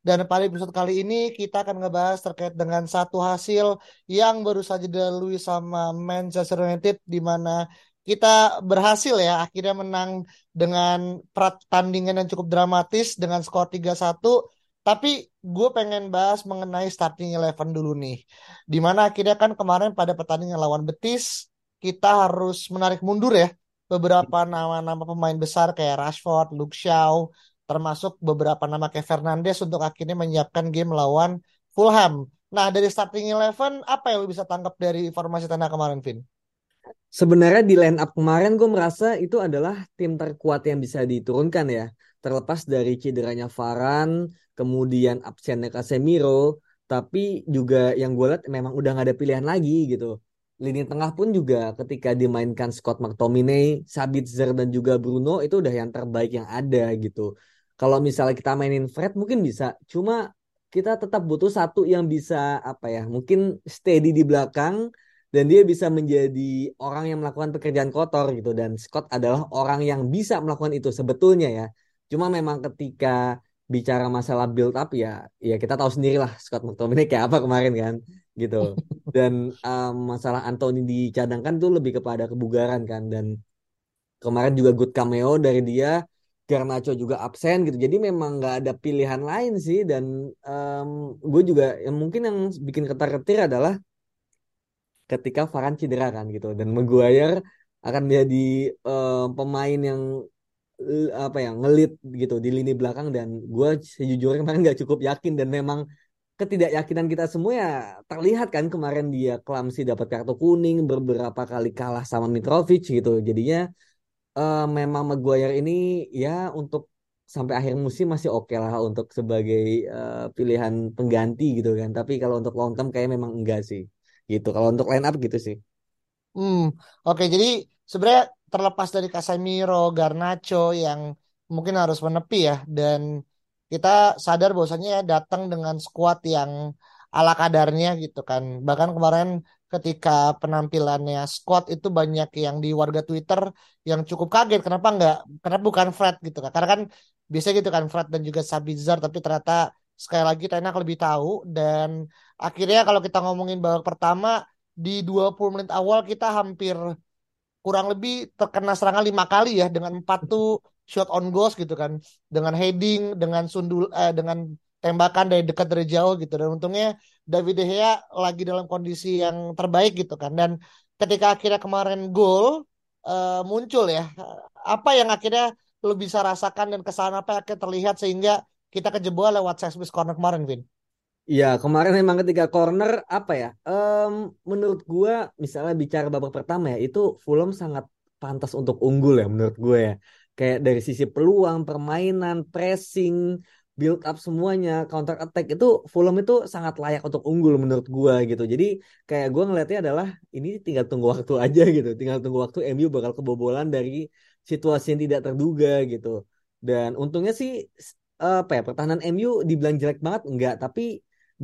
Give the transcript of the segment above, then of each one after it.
dan pada episode kali ini kita akan ngebahas terkait dengan satu hasil yang baru saja dilalui sama Manchester United di mana kita berhasil ya akhirnya menang dengan pertandingan yang cukup dramatis dengan skor 3-1 tapi gue pengen bahas mengenai starting eleven dulu nih di mana akhirnya kan kemarin pada pertandingan lawan Betis kita harus menarik mundur ya beberapa nama-nama pemain besar kayak Rashford, Luke Shaw, termasuk beberapa nama kayak Fernandes untuk akhirnya menyiapkan game melawan Fulham. Nah, dari starting eleven, apa yang lu bisa tangkap dari informasi tanah kemarin, Vin? sebenarnya di line up kemarin gue merasa itu adalah tim terkuat yang bisa diturunkan ya. Terlepas dari cederanya Varane, kemudian absennya Casemiro, tapi juga yang gue lihat memang udah gak ada pilihan lagi gitu. Lini tengah pun juga ketika dimainkan Scott McTominay, Sabitzer dan juga Bruno itu udah yang terbaik yang ada gitu. Kalau misalnya kita mainin Fred mungkin bisa, cuma kita tetap butuh satu yang bisa apa ya, mungkin steady di belakang dan dia bisa menjadi orang yang melakukan pekerjaan kotor gitu dan Scott adalah orang yang bisa melakukan itu sebetulnya ya. Cuma memang ketika bicara masalah build up ya ya kita tahu sendiri lah Scott McTominay kayak apa kemarin kan gitu. Dan um, masalah Anthony dicadangkan tuh lebih kepada kebugaran kan dan kemarin juga good cameo dari dia Garnacho juga absen gitu. Jadi memang nggak ada pilihan lain sih. Dan um, gue juga yang mungkin yang bikin ketar-ketir adalah ketika Varane cedera kan gitu. Dan Maguire akan menjadi uh, pemain yang apa ya ngelit gitu di lini belakang. Dan gue sejujurnya kemarin nggak cukup yakin. Dan memang ketidakyakinan kita semua ya terlihat kan kemarin dia Klamsi dapat kartu kuning beberapa kali kalah sama Mitrovic gitu. Jadinya uh, memang Maguire ini ya untuk sampai akhir musim masih oke okay lah untuk sebagai uh, pilihan pengganti gitu kan tapi kalau untuk long term kayak memang enggak sih gitu kalau untuk line up gitu sih Hmm, oke. Jadi sebenarnya terlepas dari Casemiro, Garnacho yang mungkin harus menepi ya, dan kita sadar bahwasanya ya datang dengan skuad yang ala kadarnya gitu kan. Bahkan kemarin ketika penampilannya squad itu banyak yang di warga Twitter yang cukup kaget kenapa nggak kenapa bukan Fred gitu kan. Karena kan biasa gitu kan Fred dan juga Sabitzer tapi ternyata sekali lagi Tenak lebih tahu dan akhirnya kalau kita ngomongin babak pertama di 20 menit awal kita hampir kurang lebih terkena serangan lima kali ya dengan empat tuh shot on goal gitu kan dengan heading dengan sundul eh, dengan tembakan dari dekat dari jauh gitu dan untungnya David De Gea lagi dalam kondisi yang terbaik gitu kan dan ketika akhirnya kemarin gol eh, muncul ya apa yang akhirnya lo bisa rasakan dan kesalahan apa yang akhirnya terlihat sehingga kita kejebol lewat piece corner kemarin Vin Iya, kemarin memang ketika corner apa ya? em, menurut gua misalnya bicara babak pertama ya, itu Fulham sangat pantas untuk unggul ya menurut gue ya. Kayak dari sisi peluang, permainan, pressing, build up semuanya, counter attack itu Fulham itu sangat layak untuk unggul menurut gua gitu. Jadi kayak gua ngelihatnya adalah ini tinggal tunggu waktu aja gitu. Tinggal tunggu waktu MU bakal kebobolan dari situasi yang tidak terduga gitu. Dan untungnya sih apa ya pertahanan MU dibilang jelek banget enggak, tapi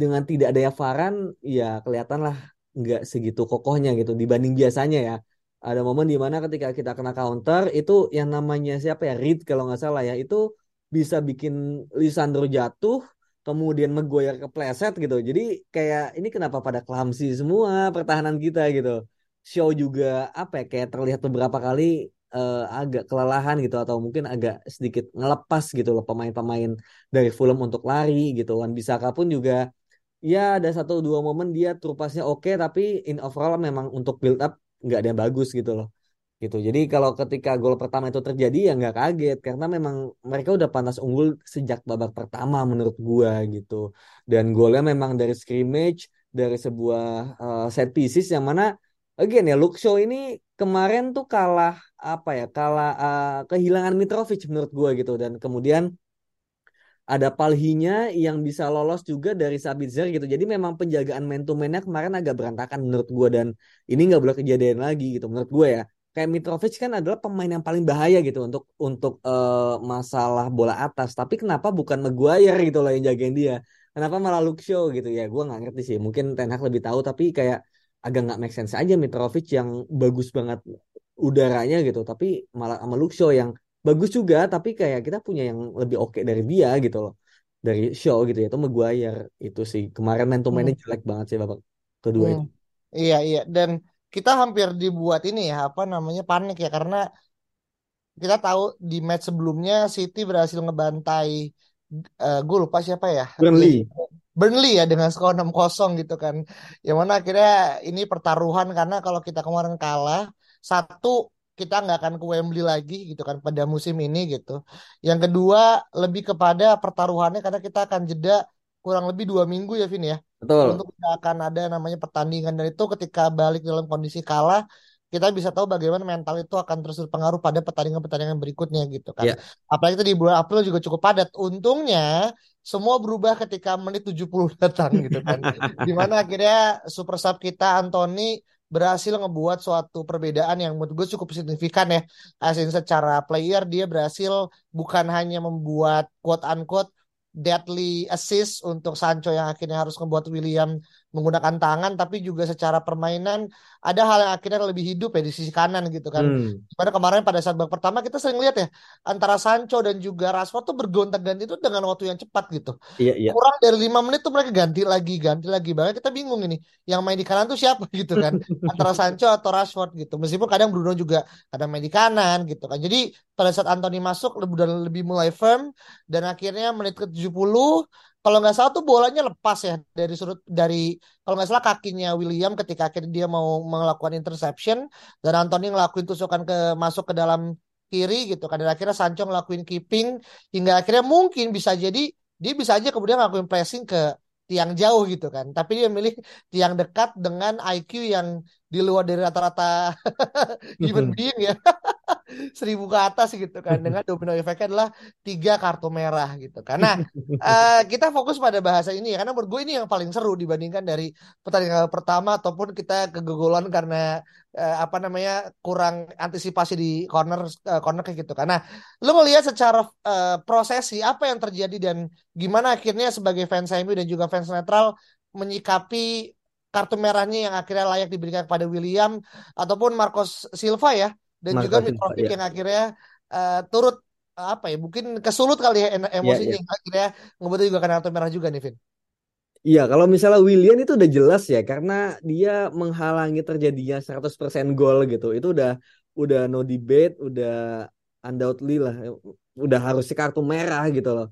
dengan tidak adanya Varane ya kelihatan lah nggak segitu kokohnya gitu dibanding biasanya ya. Ada momen di mana ketika kita kena counter itu yang namanya siapa ya Reed kalau nggak salah ya itu bisa bikin Lisandro jatuh kemudian Maguire kepleset gitu. Jadi kayak ini kenapa pada clumsy semua pertahanan kita gitu. Show juga apa ya kayak terlihat beberapa kali eh, agak kelelahan gitu atau mungkin agak sedikit ngelepas gitu loh pemain-pemain dari Fulham untuk lari gitu. Wan Bisaka pun juga ya ada satu dua momen dia trupasnya oke tapi in overall memang untuk build up nggak ada yang bagus gitu loh gitu. Jadi kalau ketika gol pertama itu terjadi ya nggak kaget. Karena memang mereka udah pantas unggul sejak babak pertama menurut gua gitu. Dan golnya memang dari scrimmage dari sebuah uh, set pieces yang mana again ya Shaw ini kemarin tuh kalah apa ya kalah uh, kehilangan Mitrovic menurut gue gitu. Dan kemudian ada Palhinya yang bisa lolos juga dari Sabitzer gitu. Jadi memang penjagaan man to man-nya kemarin agak berantakan menurut gue dan ini nggak boleh kejadian lagi gitu. Menurut gue ya kayak Mitrovic kan adalah pemain yang paling bahaya gitu untuk untuk uh, masalah bola atas. Tapi kenapa bukan Maguire gitu loh yang jagain dia? Kenapa malah Luke Shaw gitu? Ya gue nggak ngerti sih. Mungkin Ten Hag lebih tahu tapi kayak agak nggak make sense aja Mitrovic yang bagus banget udaranya gitu. Tapi malah sama Luke Shaw yang bagus juga tapi kayak kita punya yang lebih oke dari dia gitu loh. Dari Shaw gitu ya itu Maguire. Itu sih. Kemarin main mainnya hmm. jelek banget sih babak kedua hmm. itu. Iya iya. Dan kita hampir dibuat ini ya apa namanya panik ya karena kita tahu di match sebelumnya City berhasil ngebantai uh, gue lupa siapa ya Burnley Burnley ya dengan skor 6-0 gitu kan. Yang mana akhirnya ini pertaruhan karena kalau kita kemarin kalah satu kita nggak akan ke Wembley lagi gitu kan pada musim ini gitu. Yang kedua lebih kepada pertaruhannya karena kita akan jeda kurang lebih dua minggu ya Vin ya. Betul. Untuk kita akan ada namanya pertandingan dan itu ketika balik dalam kondisi kalah kita bisa tahu bagaimana mental itu akan terus berpengaruh pada pertandingan-pertandingan berikutnya gitu kan. Yeah. Apalagi itu di bulan April juga cukup padat. Untungnya semua berubah ketika menit 70 datang gitu kan. Di mana akhirnya super sub kita Anthony berhasil ngebuat suatu perbedaan yang menurut gue cukup signifikan ya. Asin secara player dia berhasil bukan hanya membuat quote unquote deadly assist untuk Sancho yang akhirnya harus membuat William menggunakan tangan tapi juga secara permainan ada hal yang akhirnya lebih hidup ya di sisi kanan gitu kan. Hmm. Kemarin pada saat babak pertama kita sering lihat ya antara Sancho dan juga Rashford tuh bergonta-ganti itu dengan waktu yang cepat gitu. Iya, iya. Kurang dari lima menit tuh mereka ganti lagi, ganti lagi. Bahkan kita bingung ini yang main di kanan tuh siapa gitu kan. antara Sancho atau Rashford gitu. Meskipun kadang Bruno juga kadang main di kanan gitu kan. Jadi pada saat Anthony masuk lebih dan lebih mulai firm dan akhirnya menit ke-70 kalau nggak salah tuh bolanya lepas ya dari sudut dari kalau nggak salah kakinya William ketika akhirnya dia mau melakukan interception dan Anthony ngelakuin tusukan ke masuk ke dalam kiri gitu kan dan akhirnya Sancho ngelakuin keeping hingga akhirnya mungkin bisa jadi dia bisa aja kemudian ngelakuin pressing ke tiang jauh gitu kan. Tapi dia milih tiang dekat dengan IQ yang di luar dari rata-rata human being ya. Seribu ke atas gitu kan. Dengan domino efeknya adalah tiga kartu merah gitu. Karena uh, kita fokus pada bahasa ini ya. Karena menurut gue ini yang paling seru dibandingkan dari pertandingan pertama ataupun kita kegegolan karena uh, apa namanya kurang antisipasi di corner uh, corner kayak gitu. Karena lu ngelihat secara uh, prosesi apa yang terjadi dan gimana akhirnya sebagai fans MU dan juga fans netral menyikapi kartu merahnya yang akhirnya layak diberikan kepada William ataupun Marcos Silva ya dan Marcos juga Mitrovic ya. yang akhirnya uh, turut uh, apa ya mungkin kesulut kali ya emosinya ya, ya. akhirnya ngebuat juga karena kartu merah juga nih Vin. Iya, kalau misalnya William itu udah jelas ya karena dia menghalangi terjadinya 100% gol gitu. Itu udah udah no debate, udah undoubtedly lah udah harusnya kartu merah gitu loh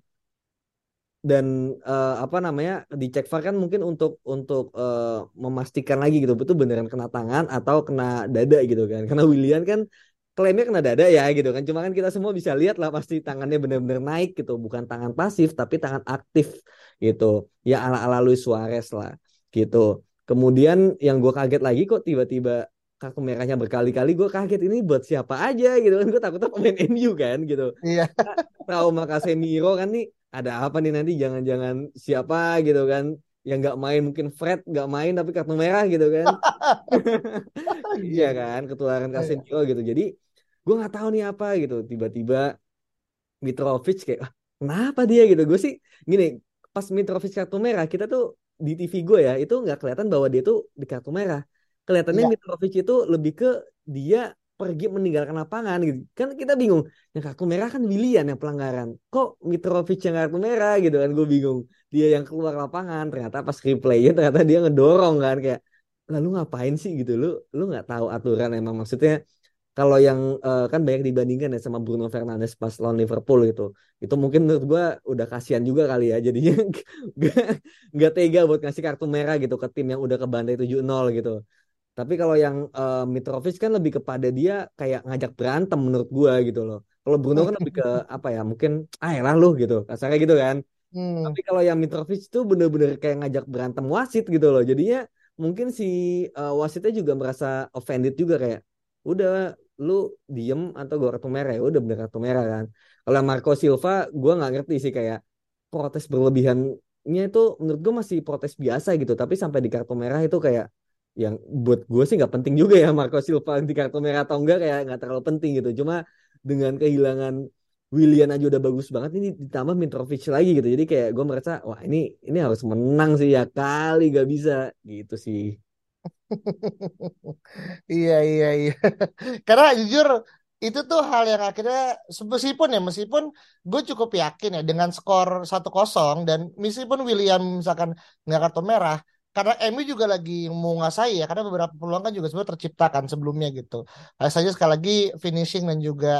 dan uh, apa namanya dicek VAR kan mungkin untuk untuk uh, memastikan lagi gitu betul beneran kena tangan atau kena dada gitu kan. Karena William kan klaimnya kena dada ya gitu kan. Cuma kan kita semua bisa lihat lah pasti tangannya bener-bener naik gitu. Bukan tangan pasif tapi tangan aktif gitu. Ya ala ala Luis Suarez lah gitu. Kemudian yang gue kaget lagi kok tiba-tiba kartu merahnya berkali-kali gue kaget ini buat siapa aja gitu kan. Gue takutnya pemain MU kan gitu. Iya. Trauma Casemiro kan nih ada apa nih nanti? Jangan-jangan siapa? gitu kan. Yang nggak main mungkin Fred nggak main tapi kartu merah gitu kan. Iya kan ketularan iya. Casemiro gitu. Jadi gue nggak tahu nih apa gitu. Tiba-tiba Mitrovic kayak ah, kenapa dia? gitu. Gue sih gini pas Mitrovic kartu merah kita tuh di TV gue ya itu nggak kelihatan bahwa dia tuh di kartu merah. Kelihatannya ya. Mitrovic itu lebih ke dia pergi meninggalkan lapangan gitu. Kan kita bingung. Yang kartu merah kan Willian yang pelanggaran. Kok Mitrovic yang kartu merah gitu kan gue bingung. Dia yang keluar lapangan ternyata pas replaynya ternyata dia ngedorong kan kayak lalu ngapain sih gitu lu lu nggak tahu aturan emang maksudnya kalau yang uh, kan banyak dibandingkan ya sama Bruno Fernandes pas lawan Liverpool gitu itu mungkin menurut gue udah kasihan juga kali ya jadinya nggak tega buat ngasih kartu merah gitu ke tim yang udah kebantai 7-0 gitu tapi kalau yang uh, Mitrovic kan lebih kepada dia kayak ngajak berantem menurut gua gitu loh. Kalau Bruno kan lebih ke apa ya mungkin ah ya lah lu gitu kasarnya gitu kan. Hmm. Tapi kalau yang Mitrovic itu bener-bener kayak ngajak berantem wasit gitu loh. Jadinya mungkin si uh, wasitnya juga merasa offended juga kayak udah lu diem atau gue kartu merah ya udah bener kartu merah kan kalau Marco Silva gue nggak ngerti sih kayak protes berlebihannya itu menurut gue masih protes biasa gitu tapi sampai di kartu merah itu kayak yang buat gue sih nggak penting juga ya Marco Silva di kartu merah atau enggak kayak nggak terlalu penting gitu. Cuma dengan kehilangan William aja udah bagus banget ini ditambah Mitrovic lagi gitu. Jadi kayak gue merasa wah ini ini harus menang sih ya kali gak bisa. Gitu sih. Iya iya iya. Karena jujur itu tuh hal yang akhirnya meskipun ya meskipun gue cukup yakin ya dengan skor satu kosong dan meskipun William misalkan nggak kartu merah karena MU juga lagi menguasai ya karena beberapa peluang kan juga sebenarnya terciptakan sebelumnya gitu. Hanya saja sekali lagi finishing dan juga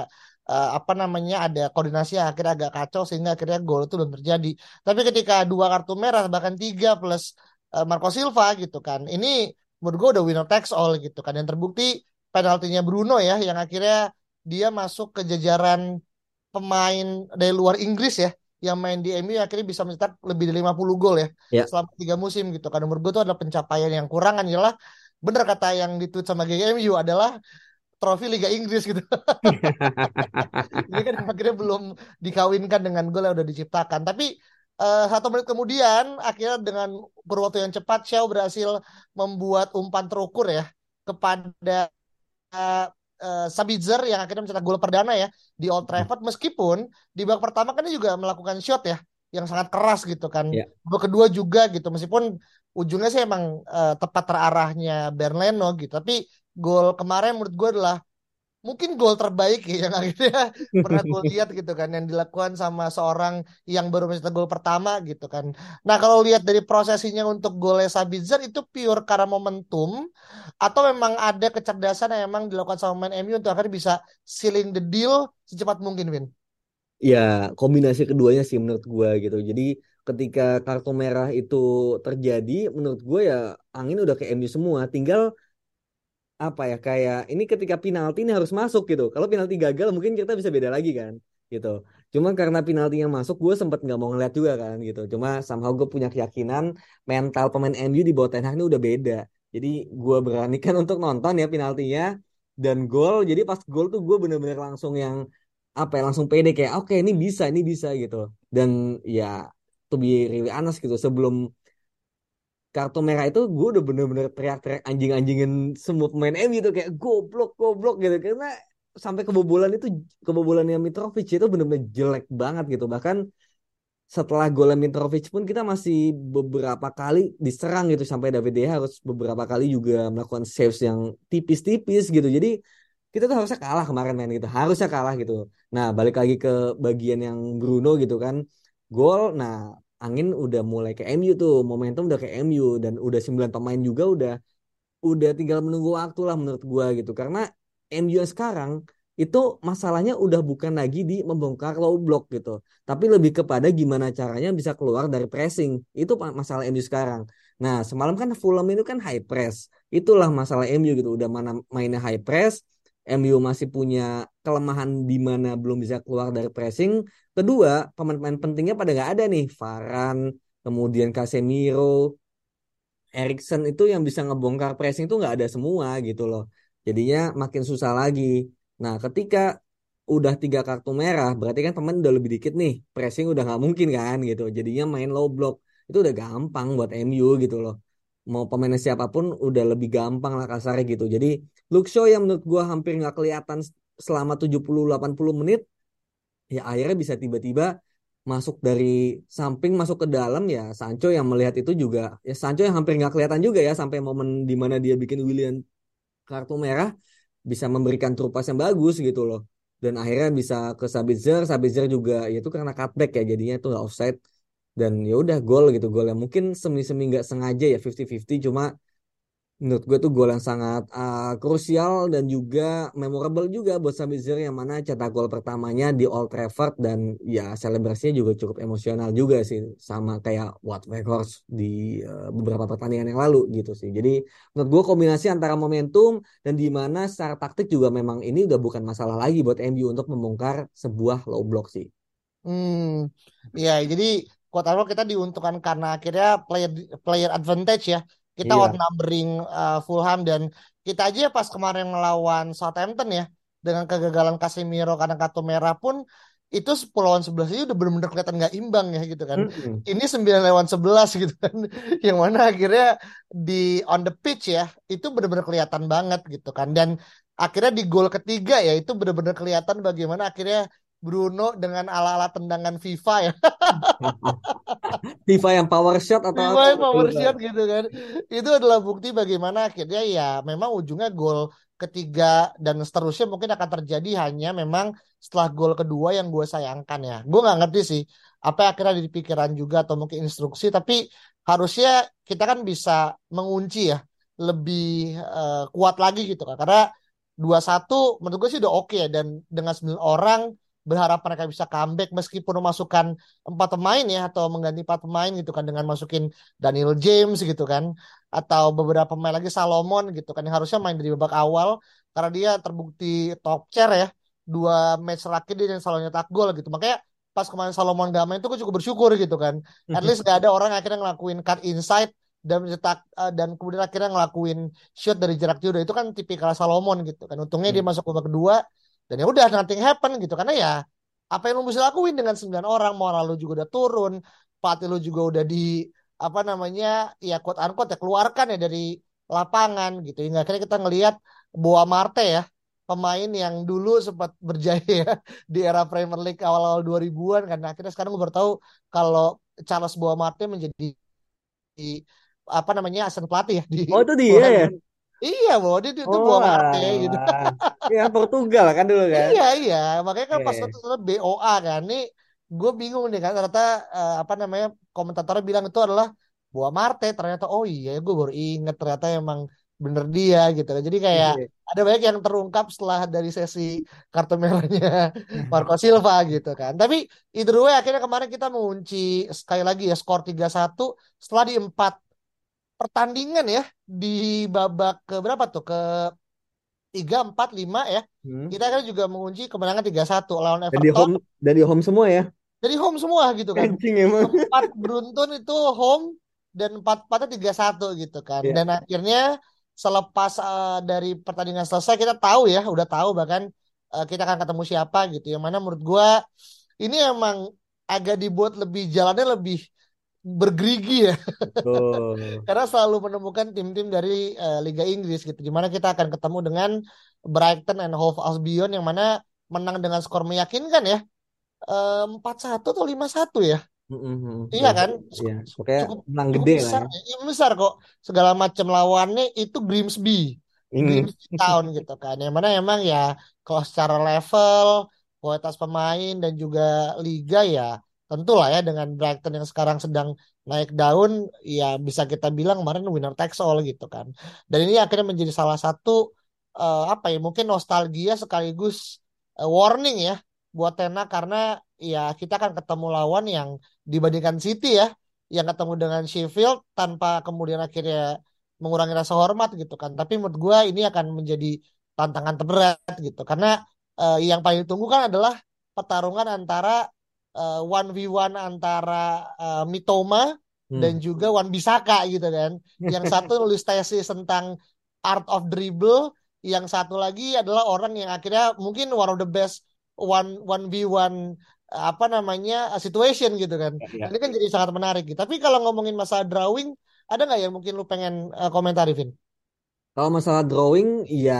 uh, apa namanya ada koordinasi yang akhirnya agak kacau sehingga akhirnya gol itu belum terjadi. Tapi ketika dua kartu merah bahkan tiga plus uh, Marco Silva gitu kan, ini menurut gue udah winner takes all gitu kan. Yang terbukti penaltinya Bruno ya yang akhirnya dia masuk ke jajaran pemain dari luar Inggris ya yang main di MU akhirnya bisa mencetak lebih dari 50 gol ya, ya. selama tiga musim gitu kan. Menurut gue itu adalah pencapaian yang kurang kan jelas bener kata yang ditweet sama GMU adalah trofi Liga Inggris gitu. Ini kan akhirnya belum dikawinkan dengan gol yang udah diciptakan. Tapi uh, satu menit kemudian akhirnya dengan kurun waktu yang cepat Shaw berhasil membuat umpan terukur ya kepada uh, uh, Sabitzer yang akhirnya mencetak gol perdana ya di Old Trafford meskipun di babak pertama kan dia juga melakukan shot ya yang sangat keras gitu kan. Yeah. Babak kedua juga gitu meskipun ujungnya sih emang uh, tepat terarahnya Bernleno gitu tapi gol kemarin menurut gue adalah mungkin gol terbaik ya yang akhirnya pernah gue lihat gitu kan yang dilakukan sama seorang yang baru mencetak gol pertama gitu kan. Nah kalau lihat dari prosesinya untuk golnya Sabitzer itu pure karena momentum atau memang ada kecerdasan yang memang dilakukan sama main MU untuk akhirnya bisa sealing the deal secepat mungkin Win. Ya kombinasi keduanya sih menurut gue gitu. Jadi ketika kartu merah itu terjadi menurut gue ya angin udah ke MU semua. Tinggal apa ya kayak ini ketika penalti ini harus masuk gitu. Kalau penalti gagal mungkin kita bisa beda lagi kan gitu. Cuma karena penalti yang masuk gue sempet nggak mau ngeliat juga kan gitu. Cuma somehow gue punya keyakinan mental pemain MU di bawah Ten ini udah beda. Jadi gue beranikan untuk nonton ya penaltinya dan gol. Jadi pas gol tuh gue bener-bener langsung yang apa ya langsung pede kayak oke okay, ini bisa ini bisa gitu. Dan ya to be really honest gitu sebelum kartu merah itu gue udah bener-bener teriak-teriak anjing-anjingin semua pemain MU gitu kayak goblok goblok gitu. Karena sampai kebobolan itu kebobolannya Mitrovic itu bener-bener jelek banget gitu. Bahkan setelah gol Mitrovic pun kita masih beberapa kali diserang gitu sampai David harus beberapa kali juga melakukan saves yang tipis-tipis gitu. Jadi kita tuh harusnya kalah kemarin main gitu harusnya kalah gitu. Nah balik lagi ke bagian yang Bruno gitu kan. Gol nah angin udah mulai ke MU tuh momentum udah ke MU dan udah 9 pemain juga udah udah tinggal menunggu waktu lah menurut gua gitu. Karena MU sekarang itu masalahnya udah bukan lagi di membongkar low block gitu. Tapi lebih kepada gimana caranya bisa keluar dari pressing. Itu masalah MU sekarang. Nah semalam kan Fulham itu kan high press. Itulah masalah MU gitu. Udah mana mainnya high press MU masih punya kelemahan di mana belum bisa keluar dari pressing. Kedua, pemain-pemain pentingnya pada nggak ada nih. Varan, kemudian Casemiro, Erikson itu yang bisa ngebongkar pressing itu nggak ada semua gitu loh. Jadinya makin susah lagi. Nah, ketika udah tiga kartu merah, berarti kan pemain udah lebih dikit nih. Pressing udah nggak mungkin kan gitu. Jadinya main low block. Itu udah gampang buat MU gitu loh mau pemainnya siapa pun udah lebih gampang lah kasarnya gitu. Jadi Luke Shaw yang menurut gue hampir nggak kelihatan selama 70-80 menit ya akhirnya bisa tiba-tiba masuk dari samping masuk ke dalam ya Sancho yang melihat itu juga ya Sancho yang hampir nggak kelihatan juga ya sampai momen di mana dia bikin William kartu merah bisa memberikan trupas yang bagus gitu loh dan akhirnya bisa ke Sabitzer Sabitzer juga ya itu karena cutback ya jadinya itu offside dan ya udah gol gitu gol yang mungkin semi semi nggak sengaja ya 50-50 cuma menurut gue tuh gol yang sangat uh, krusial dan juga memorable juga buat Sabitzer yang mana cetak gol pertamanya di Old Trafford dan ya selebrasinya juga cukup emosional juga sih sama kayak Wat Weghorst di uh, beberapa pertandingan yang lalu gitu sih jadi menurut gue kombinasi antara momentum dan di mana secara taktik juga memang ini udah bukan masalah lagi buat MU untuk membongkar sebuah low block sih. Hmm, ya jadi quote unquote kita diuntungkan karena akhirnya player player advantage ya kita Iya. outnumbering uh, Fulham dan kita aja pas kemarin melawan Southampton ya dengan kegagalan Casemiro karena kartu merah pun itu 10 lawan 11 itu udah benar-benar kelihatan nggak imbang ya gitu kan. Mm-mm. Ini 9 lawan 11 gitu kan. Yang mana akhirnya di on the pitch ya itu benar-benar kelihatan banget gitu kan. Dan akhirnya di gol ketiga ya itu benar-benar kelihatan bagaimana akhirnya Bruno dengan ala-ala tendangan FIFA ya. FIFA yang power shot atau FIFA yang power gitu. shot gitu kan. Itu adalah bukti bagaimana akhirnya ya memang ujungnya gol ketiga dan seterusnya mungkin akan terjadi hanya memang setelah gol kedua yang gue sayangkan ya. Gue nggak ngerti sih apa yang akhirnya di pikiran juga atau mungkin instruksi tapi harusnya kita kan bisa mengunci ya lebih eh, kuat lagi gitu kan. Karena 2-1 menurut gue sih udah oke ya dan dengan 9 orang berharap mereka bisa comeback meskipun memasukkan empat pemain ya atau mengganti empat pemain gitu kan dengan masukin Daniel James gitu kan atau beberapa pemain lagi Salomon gitu kan yang harusnya main dari babak awal karena dia terbukti top chair ya dua match terakhir dia yang selalu nyetak gol gitu. Makanya pas kemarin Salomon gak main itu gue cukup bersyukur gitu kan. At least gak ada orang yang akhirnya ngelakuin cut inside dan mencetak uh, dan kemudian akhirnya ngelakuin shot dari jarak jauh itu kan tipikal Salomon gitu kan. Untungnya dia masuk babak kedua dan ya udah nothing happen gitu. Karena ya apa yang lu bisa lakuin dengan 9 orang moral lu juga udah turun pelatih lu juga udah di apa namanya ya quote unquote ya keluarkan ya dari lapangan gitu. Hingga akhirnya kita ngelihat Boa Marte ya pemain yang dulu sempat berjaya ya di era Premier League awal-awal 2000-an karena akhirnya sekarang gue baru tahu kalau Charles Boa Marte menjadi apa namanya asisten pelatih ya di Oh itu dia ya? Iya, bahwa dia itu Oh Boa Marte gitu. alah. Iya Portugal kan dulu kan? Iya iya, makanya kan pas Oke. itu ternyata BOA kan, nih gue bingung nih kan ternyata eh, apa namanya komentatornya bilang itu adalah Boa Marte, ternyata oh iya gue baru inget ternyata emang bener dia gitu kan. Jadi kayak Iya. ada banyak yang terungkap setelah dari sesi kartu merahnya Marco Silva gitu kan. Tapi itu dua akhirnya kemarin kita mengunci sekali lagi ya skor 3-1 setelah di empat pertandingan ya di babak ke berapa tuh ke tiga empat lima ya Hmm. kita kan juga mengunci kemenangan 3-1 lawan Dan di Everton home dan di home semua ya? dari home semua gitu kan Anjing emang. empat beruntun itu home dan empat empatnya tiga satu gitu kan Iya. dan akhirnya selepas eh, dari pertandingan selesai kita tahu ya udah tahu bahkan eh, kita akan ketemu siapa gitu yang mana menurut gua ini emang agak dibuat lebih jalannya lebih bergerigi ya. Tuh. karena selalu menemukan tim-tim dari eh, Liga Inggris gitu. Di mana kita akan ketemu dengan Brighton and Hove Albion yang mana menang dengan skor meyakinkan ya. Empat satu atau lima satu ya. Mm-mm. iya kan? Iya, pokoknya cukup menang cukup gede lah besar. ya. ya, besar kok. Segala macam lawannya itu Grimsby. Hmm. Grimsby Town gitu kan. Yang mana emang ya kalau secara level kualitas pemain dan juga liga ya tentulah ya dengan Brighton yang sekarang sedang naik daun ya bisa kita bilang kemarin winner takes all gitu kan. Dan ini akhirnya menjadi salah satu eh, apa ya mungkin nostalgia sekaligus eh, warning ya buat Tena karena ya kita akan ketemu lawan yang dibandingkan City ya yang ketemu dengan Sheffield tanpa kemudian akhirnya mengurangi rasa hormat gitu kan. Tapi menurut gua ini akan menjadi tantangan terberat gitu. Karena eh, yang paling ditunggu kan adalah pertarungan antara eh, 1v1 antara eh, Mitoma Hmm. dan juga Wan Bisaka gitu kan. Yang satu nulis tesis tentang art of dribble, yang satu lagi adalah orang yang akhirnya mungkin one of the best one one v one apa namanya situation gitu kan. Iya. Ini kan jadi sangat menarik. gitu. Tapi kalau ngomongin masalah drawing, ada nggak yang mungkin lu pengen uh, komentari, Vin? Kalau masalah drawing, ya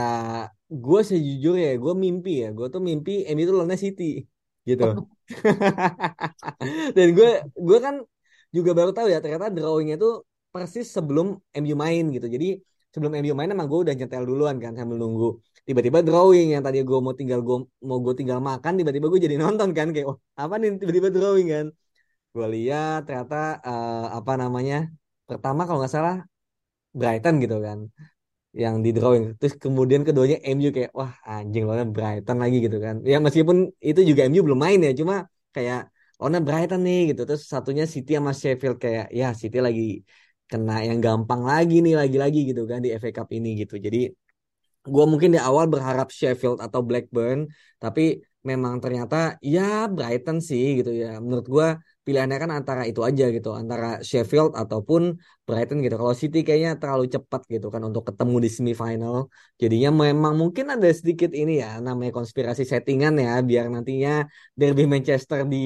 gue sejujurnya ya, gue mimpi ya, gue tuh mimpi MU itu lawannya City, gitu. Dan gue gue kan juga baru tahu ya ternyata drawingnya itu persis sebelum MU main gitu. Jadi sebelum MU main emang gue udah nyetel duluan kan sambil nunggu. Tiba-tiba drawing yang tadi gue mau tinggal gue mau gue tinggal makan, tiba-tiba gue jadi nonton kan kayak, oh apa nih tiba-tiba drawing kan. Gue lihat ternyata eh, apa namanya pertama kalau nggak salah Brighton gitu kan yang di drawing. Terus kemudian keduanya MU kayak wah anjing lawannya Brighton lagi gitu kan. Ya meskipun itu juga MU belum main ya cuma kayak lawannya Brighton nih gitu. Terus satunya City sama Sheffield kayak ya City lagi kena yang gampang lagi nih lagi-lagi gitu kan di FA Cup ini gitu. Jadi gue mungkin di awal berharap Sheffield atau Blackburn tapi memang ternyata ya Brighton sih gitu ya. Menurut gue pilihannya kan antara itu aja gitu, antara Sheffield ataupun Brighton gitu. Kalau City kayaknya terlalu cepat gitu kan untuk ketemu di semifinal. Jadinya memang mungkin ada sedikit ini ya namanya konspirasi settingan ya biar nantinya derby Manchester di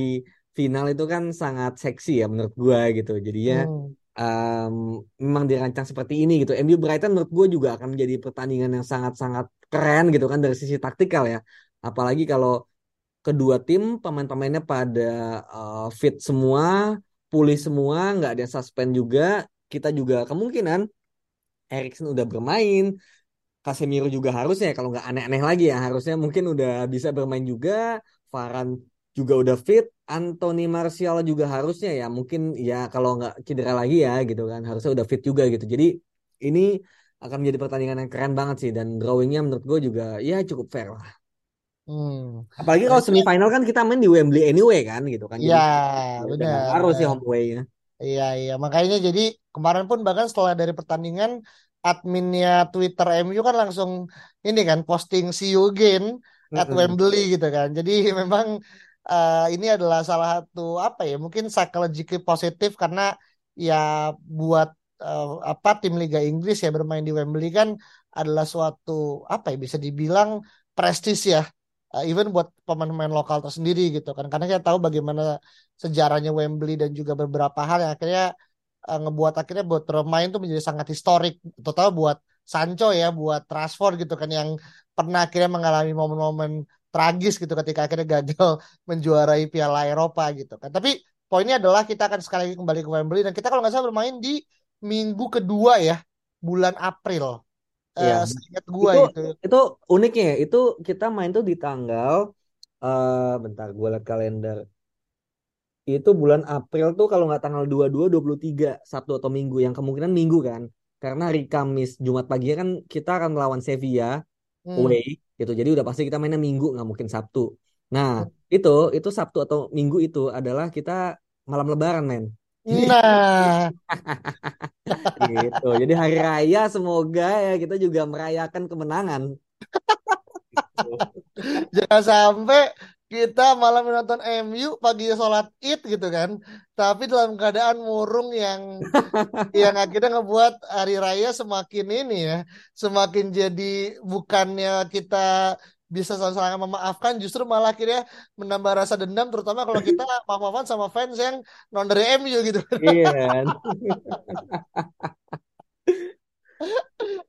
final itu kan sangat seksi ya menurut gua gitu. Jadinya Hmm. um, memang dirancang seperti ini gitu. MU Brighton menurut gue juga akan menjadi pertandingan yang sangat-sangat keren gitu kan dari sisi taktikal ya. Apalagi kalau kedua tim pemain-pemainnya pada uh, fit semua, pulih semua, nggak ada suspend juga. Kita juga kemungkinan Erikson udah bermain, Casemiro juga harusnya kalau nggak aneh-aneh lagi ya harusnya mungkin udah bisa bermain juga. Varane juga udah fit. Anthony Martial juga harusnya ya mungkin ya kalau nggak cedera lagi ya gitu kan harusnya udah fit juga gitu. Jadi ini akan menjadi pertandingan yang keren banget sih dan drawingnya menurut gue juga ya cukup fair lah. Hmm. Apalagi kalau semifinal kan kita main di Wembley anyway kan gitu kan. Ya, udah benar. ngaruh sih home away-nya. Iya, iya. Makanya jadi kemarin pun bahkan setelah dari pertandingan adminnya Twitter MU kan langsung ini kan posting see you again at Mm-mm. Wembley gitu kan. Jadi memang eh, ini adalah salah satu apa ya mungkin psychologically positif karena ya buat eh, apa tim Liga Inggris ya bermain di Wembley kan adalah suatu apa ya bisa dibilang prestis ya. Eh, even buat pemain-pemain lokal tersendiri gitu kan. Karena kita tahu bagaimana sejarahnya Wembley dan juga beberapa hal yang akhirnya eh, ngebuat akhirnya buat bermain tuh menjadi sangat historik. Terutama buat Sancho ya buat Rashford gitu kan yang pernah akhirnya mengalami momen-momen tragis gitu ketika akhirnya gagal menjuarai Piala Eropa gitu kan. Tapi poinnya adalah kita akan sekali lagi kembali ke Wembley. Dan kita kalau nggak salah bermain di minggu kedua ya bulan April Iya. eh seingat gua Itu gitu itu uniknya ya, itu kita main tuh di tanggal eh bentar gue liat kalender. Itu bulan April tuh kalau nggak tanggal 22 23 Sabtu atau Minggu yang kemungkinan Minggu kan. Karena hari Kamis Jumat pagi kan kita akan melawan Sevilla Hmm. away gitu. Jadi udah pasti kita mainnya Minggu nggak mungkin Sabtu. Nah, itu itu Sabtu atau Minggu itu adalah kita malam Lebaran men. Nah Gitu. Jadi hari raya semoga ya kita juga merayakan kemenangan. Jangan sampai kita malam menonton MU pagi sholat id gitu kan. Tapi dalam keadaan murung yang yang akhirnya ngebuat hari raya semakin ini ya, semakin jadi bukannya kita bisa saling memaafkan, justru malah akhirnya menambah rasa dendam, terutama kalau kita maaf-maafan sama fans yang non dari MU gitu. Iya kan?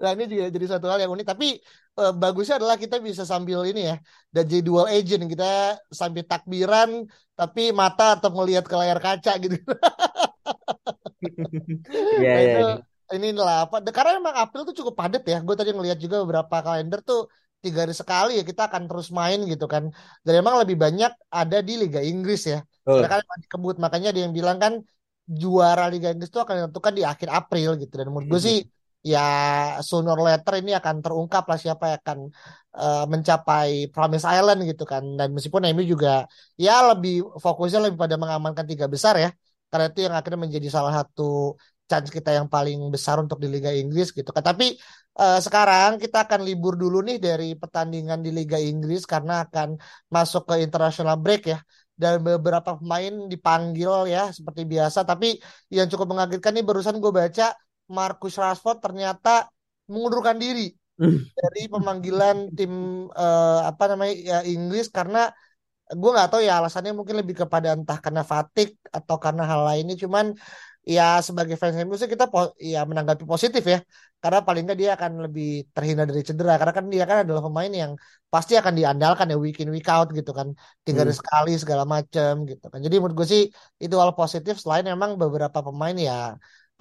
Nah ini juga jadi satu hal yang unik. Tapi eh, bagusnya adalah kita bisa sambil ini ya, dan jadi dual agent kita sambil takbiran, tapi mata atau melihat ke layar kaca gitu. Iya, Nah iya, itu iya. inilah apa? Karena memang April tuh cukup padat ya. Gue tadi ngeliat juga beberapa kalender tuh tiga hari sekali ya kita akan terus main gitu kan. Dan memang lebih banyak ada di Liga Inggris ya. Betul. Karena kan emang dikebut makanya dia yang bilang kan juara Liga Inggris itu akan ditentukan di akhir April gitu. Dan menurut gue sih ya sooner or later ini akan terungkap lah siapa yang akan eh, mencapai Promise Island gitu kan. Dan meskipun MU juga ya lebih fokusnya lebih pada mengamankan tiga besar ya. Karena itu yang akhirnya menjadi salah satu chance kita yang paling besar untuk di Liga Inggris gitu kan. Tapi eh, sekarang kita akan libur dulu nih dari pertandingan di Liga Inggris karena akan masuk ke international break ya. Dan beberapa pemain dipanggil ya seperti biasa. Tapi yang cukup mengagetkan nih barusan gue baca Marcus Rashford ternyata mengundurkan diri dari pemanggilan tim eh, apa namanya ya, Inggris karena gue nggak tahu ya alasannya mungkin lebih kepada entah karena fatigue atau karena hal lainnya cuman ya sebagai fans MU sih kita po- ya menanggapi positif ya. Karena paling nggak dia akan lebih terhindar dari cedera. Karena kan dia kan adalah pemain yang pasti akan diandalkan ya week in week out gitu kan. Tiga Hmm. sekali segala macam gitu kan. Jadi menurut gue sih itu hal positif selain memang beberapa pemain ya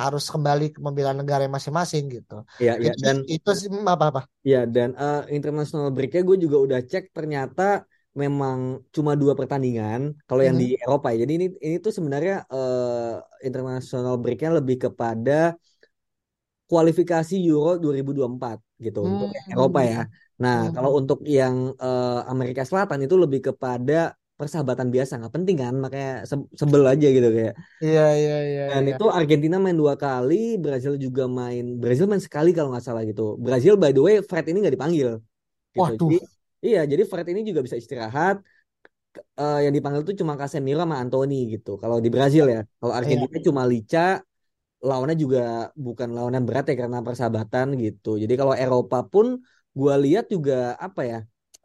harus kembali ke membela negara masing-masing gitu. Iya, iya. jadi Dan itu sih apa apa? Ya dan eh, international breaknya gue juga udah cek ternyata memang cuma dua pertandingan kalau yang di Eropa ya. Jadi ini ini tuh sebenarnya eh, international breaknya lebih kepada kualifikasi Euro 2024 gitu untuk yang Eropa ya. Nah, Hmm. kalau untuk yang eh, Amerika Selatan itu lebih kepada persahabatan biasa, nggak penting kan, makanya se- sebel aja gitu kayak. iya iya iya Dan iya itu Argentina main dua kali, Brazil juga main, Brazil main sekali kalau nggak salah gitu. Brazil by the way, Fred ini nggak dipanggil gitu. Waduh. Jadi iya, jadi Fred ini juga bisa istirahat. eh, yang dipanggil tuh cuma Casemiro sama Anthony gitu. Kalau di Brazil ya. Kalau Iya. Argentina cuma Lica, lawannya juga bukan lawan yang berat ya karena persahabatan gitu. Jadi kalau Eropa pun gua lihat juga apa ya?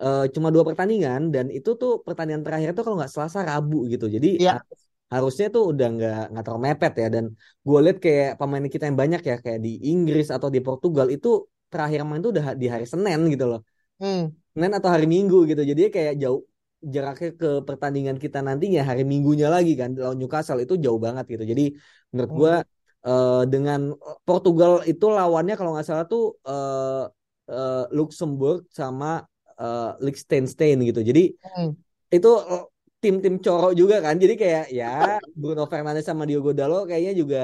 eh, cuma dua pertandingan dan itu tuh pertandingan terakhir tuh kalau nggak Selasa Rabu gitu. Jadi Iya. harus- harusnya tuh udah nggak nggak terlalu mepet ya dan gue lihat kayak pemain kita yang banyak ya kayak di Inggris atau di Portugal itu terakhir main tuh udah di hari Senin gitu loh. Hmm. Senin atau hari Minggu gitu. Jadi kayak jauh jaraknya ke pertandingan kita nantinya hari Minggunya lagi kan lawan Newcastle itu jauh banget gitu. Jadi menurut Hmm. gua eh, dengan Portugal itu lawannya kalau nggak salah tuh eh, eh, Luxembourg sama eh, Liechtenstein gitu. Jadi Hmm. itu eh, tim-tim coro juga kan. Jadi kayak ya Bruno Fernandes sama Diogo Dalot kayaknya juga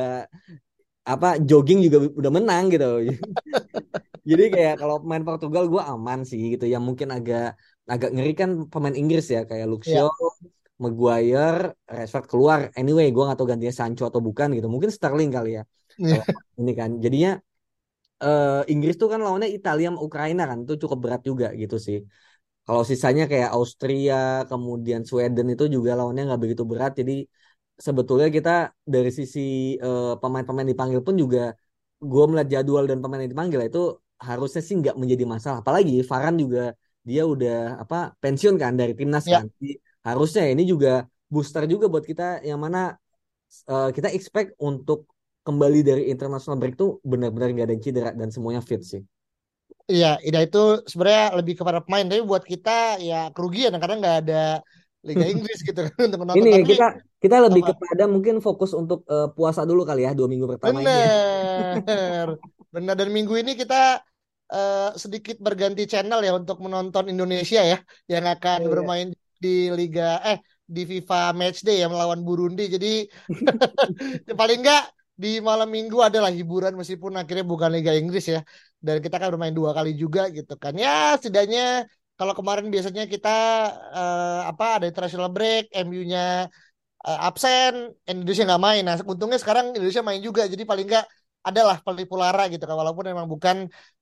apa jogging juga udah menang gitu. Jadi kayak kalau main Portugal gue aman sih gitu. Yang mungkin agak agak ngeri kan pemain Inggris ya kayak Luxio, Maguire, Rashford keluar. Anyway, gue gak tahu gantinya Sancho atau bukan gitu. Mungkin Sterling kali ya. Kalau ini kan. Jadinya eh, Inggris tuh kan lawannya Italia sama Ukraina kan. Itu cukup berat juga gitu sih. Kalau sisanya kayak Austria, kemudian Sweden itu juga lawannya nggak begitu berat. Jadi sebetulnya kita dari sisi eh, pemain-pemain dipanggil pun juga gue melihat jadwal dan pemain yang dipanggil itu harusnya sih nggak menjadi masalah. Apalagi Varane juga dia udah apa pensiun kan dari timnas Ya. kan. Jadi, harusnya ini juga booster juga buat kita yang mana eh, kita expect untuk kembali dari international break tuh benar-benar nggak ada yang cedera dan semuanya fit sih. Iya, Ida itu sebenarnya lebih kepada pemain, tapi buat kita ya kerugian karena nggak ada Liga Inggris gitu kan untuk menonton. Ini Tapi kita kita lebih apa? kepada mungkin fokus untuk eh, puasa dulu kali ya dua minggu pertama ini. ya. bener, bener dan minggu ini kita eh, sedikit berganti channel ya untuk menonton Indonesia ya yang akan Iya. bermain di Liga eh di FIFA Matchday ya melawan Burundi. Jadi paling nggak di malam minggu adalah hiburan meskipun akhirnya bukan Liga Inggris ya. Dan kita kan bermain dua kali juga gitu kan. Ya setidaknya kalau kemarin biasanya kita eh, apa ada international break, MU-nya eh, absen, Indonesia nggak main. Nah, untungnya sekarang Indonesia main juga. Jadi paling nggak adalah Pelipura gitu kan. Walaupun memang bukan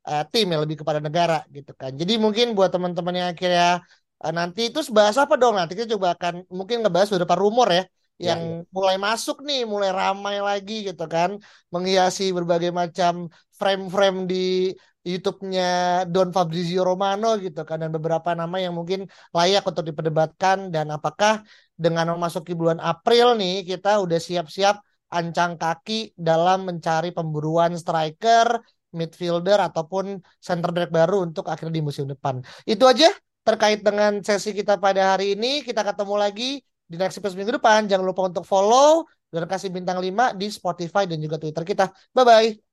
eh, tim yang lebih kepada negara gitu kan. Jadi mungkin buat teman-teman yang akhirnya eh, nanti itu bahas apa dong? Nanti kita coba akan mungkin ngebahas beberapa rumor ya Ya, yang mulai masuk nih, mulai ramai lagi gitu kan, menghiasi berbagai macam frame-frame di YouTube-nya Don Fabrizio Romano gitu kan, dan beberapa nama yang mungkin layak untuk diperdebatkan dan apakah dengan memasuki bulan April nih kita udah siap-siap ancang kaki dalam mencari pemburuan striker, midfielder ataupun center back baru untuk akhir di musim depan. Itu aja terkait dengan sesi kita pada hari ini. Kita ketemu lagi di next episode minggu depan. Jangan lupa untuk follow dan kasih bintang 5 di Spotify dan juga Twitter kita. Bye-bye.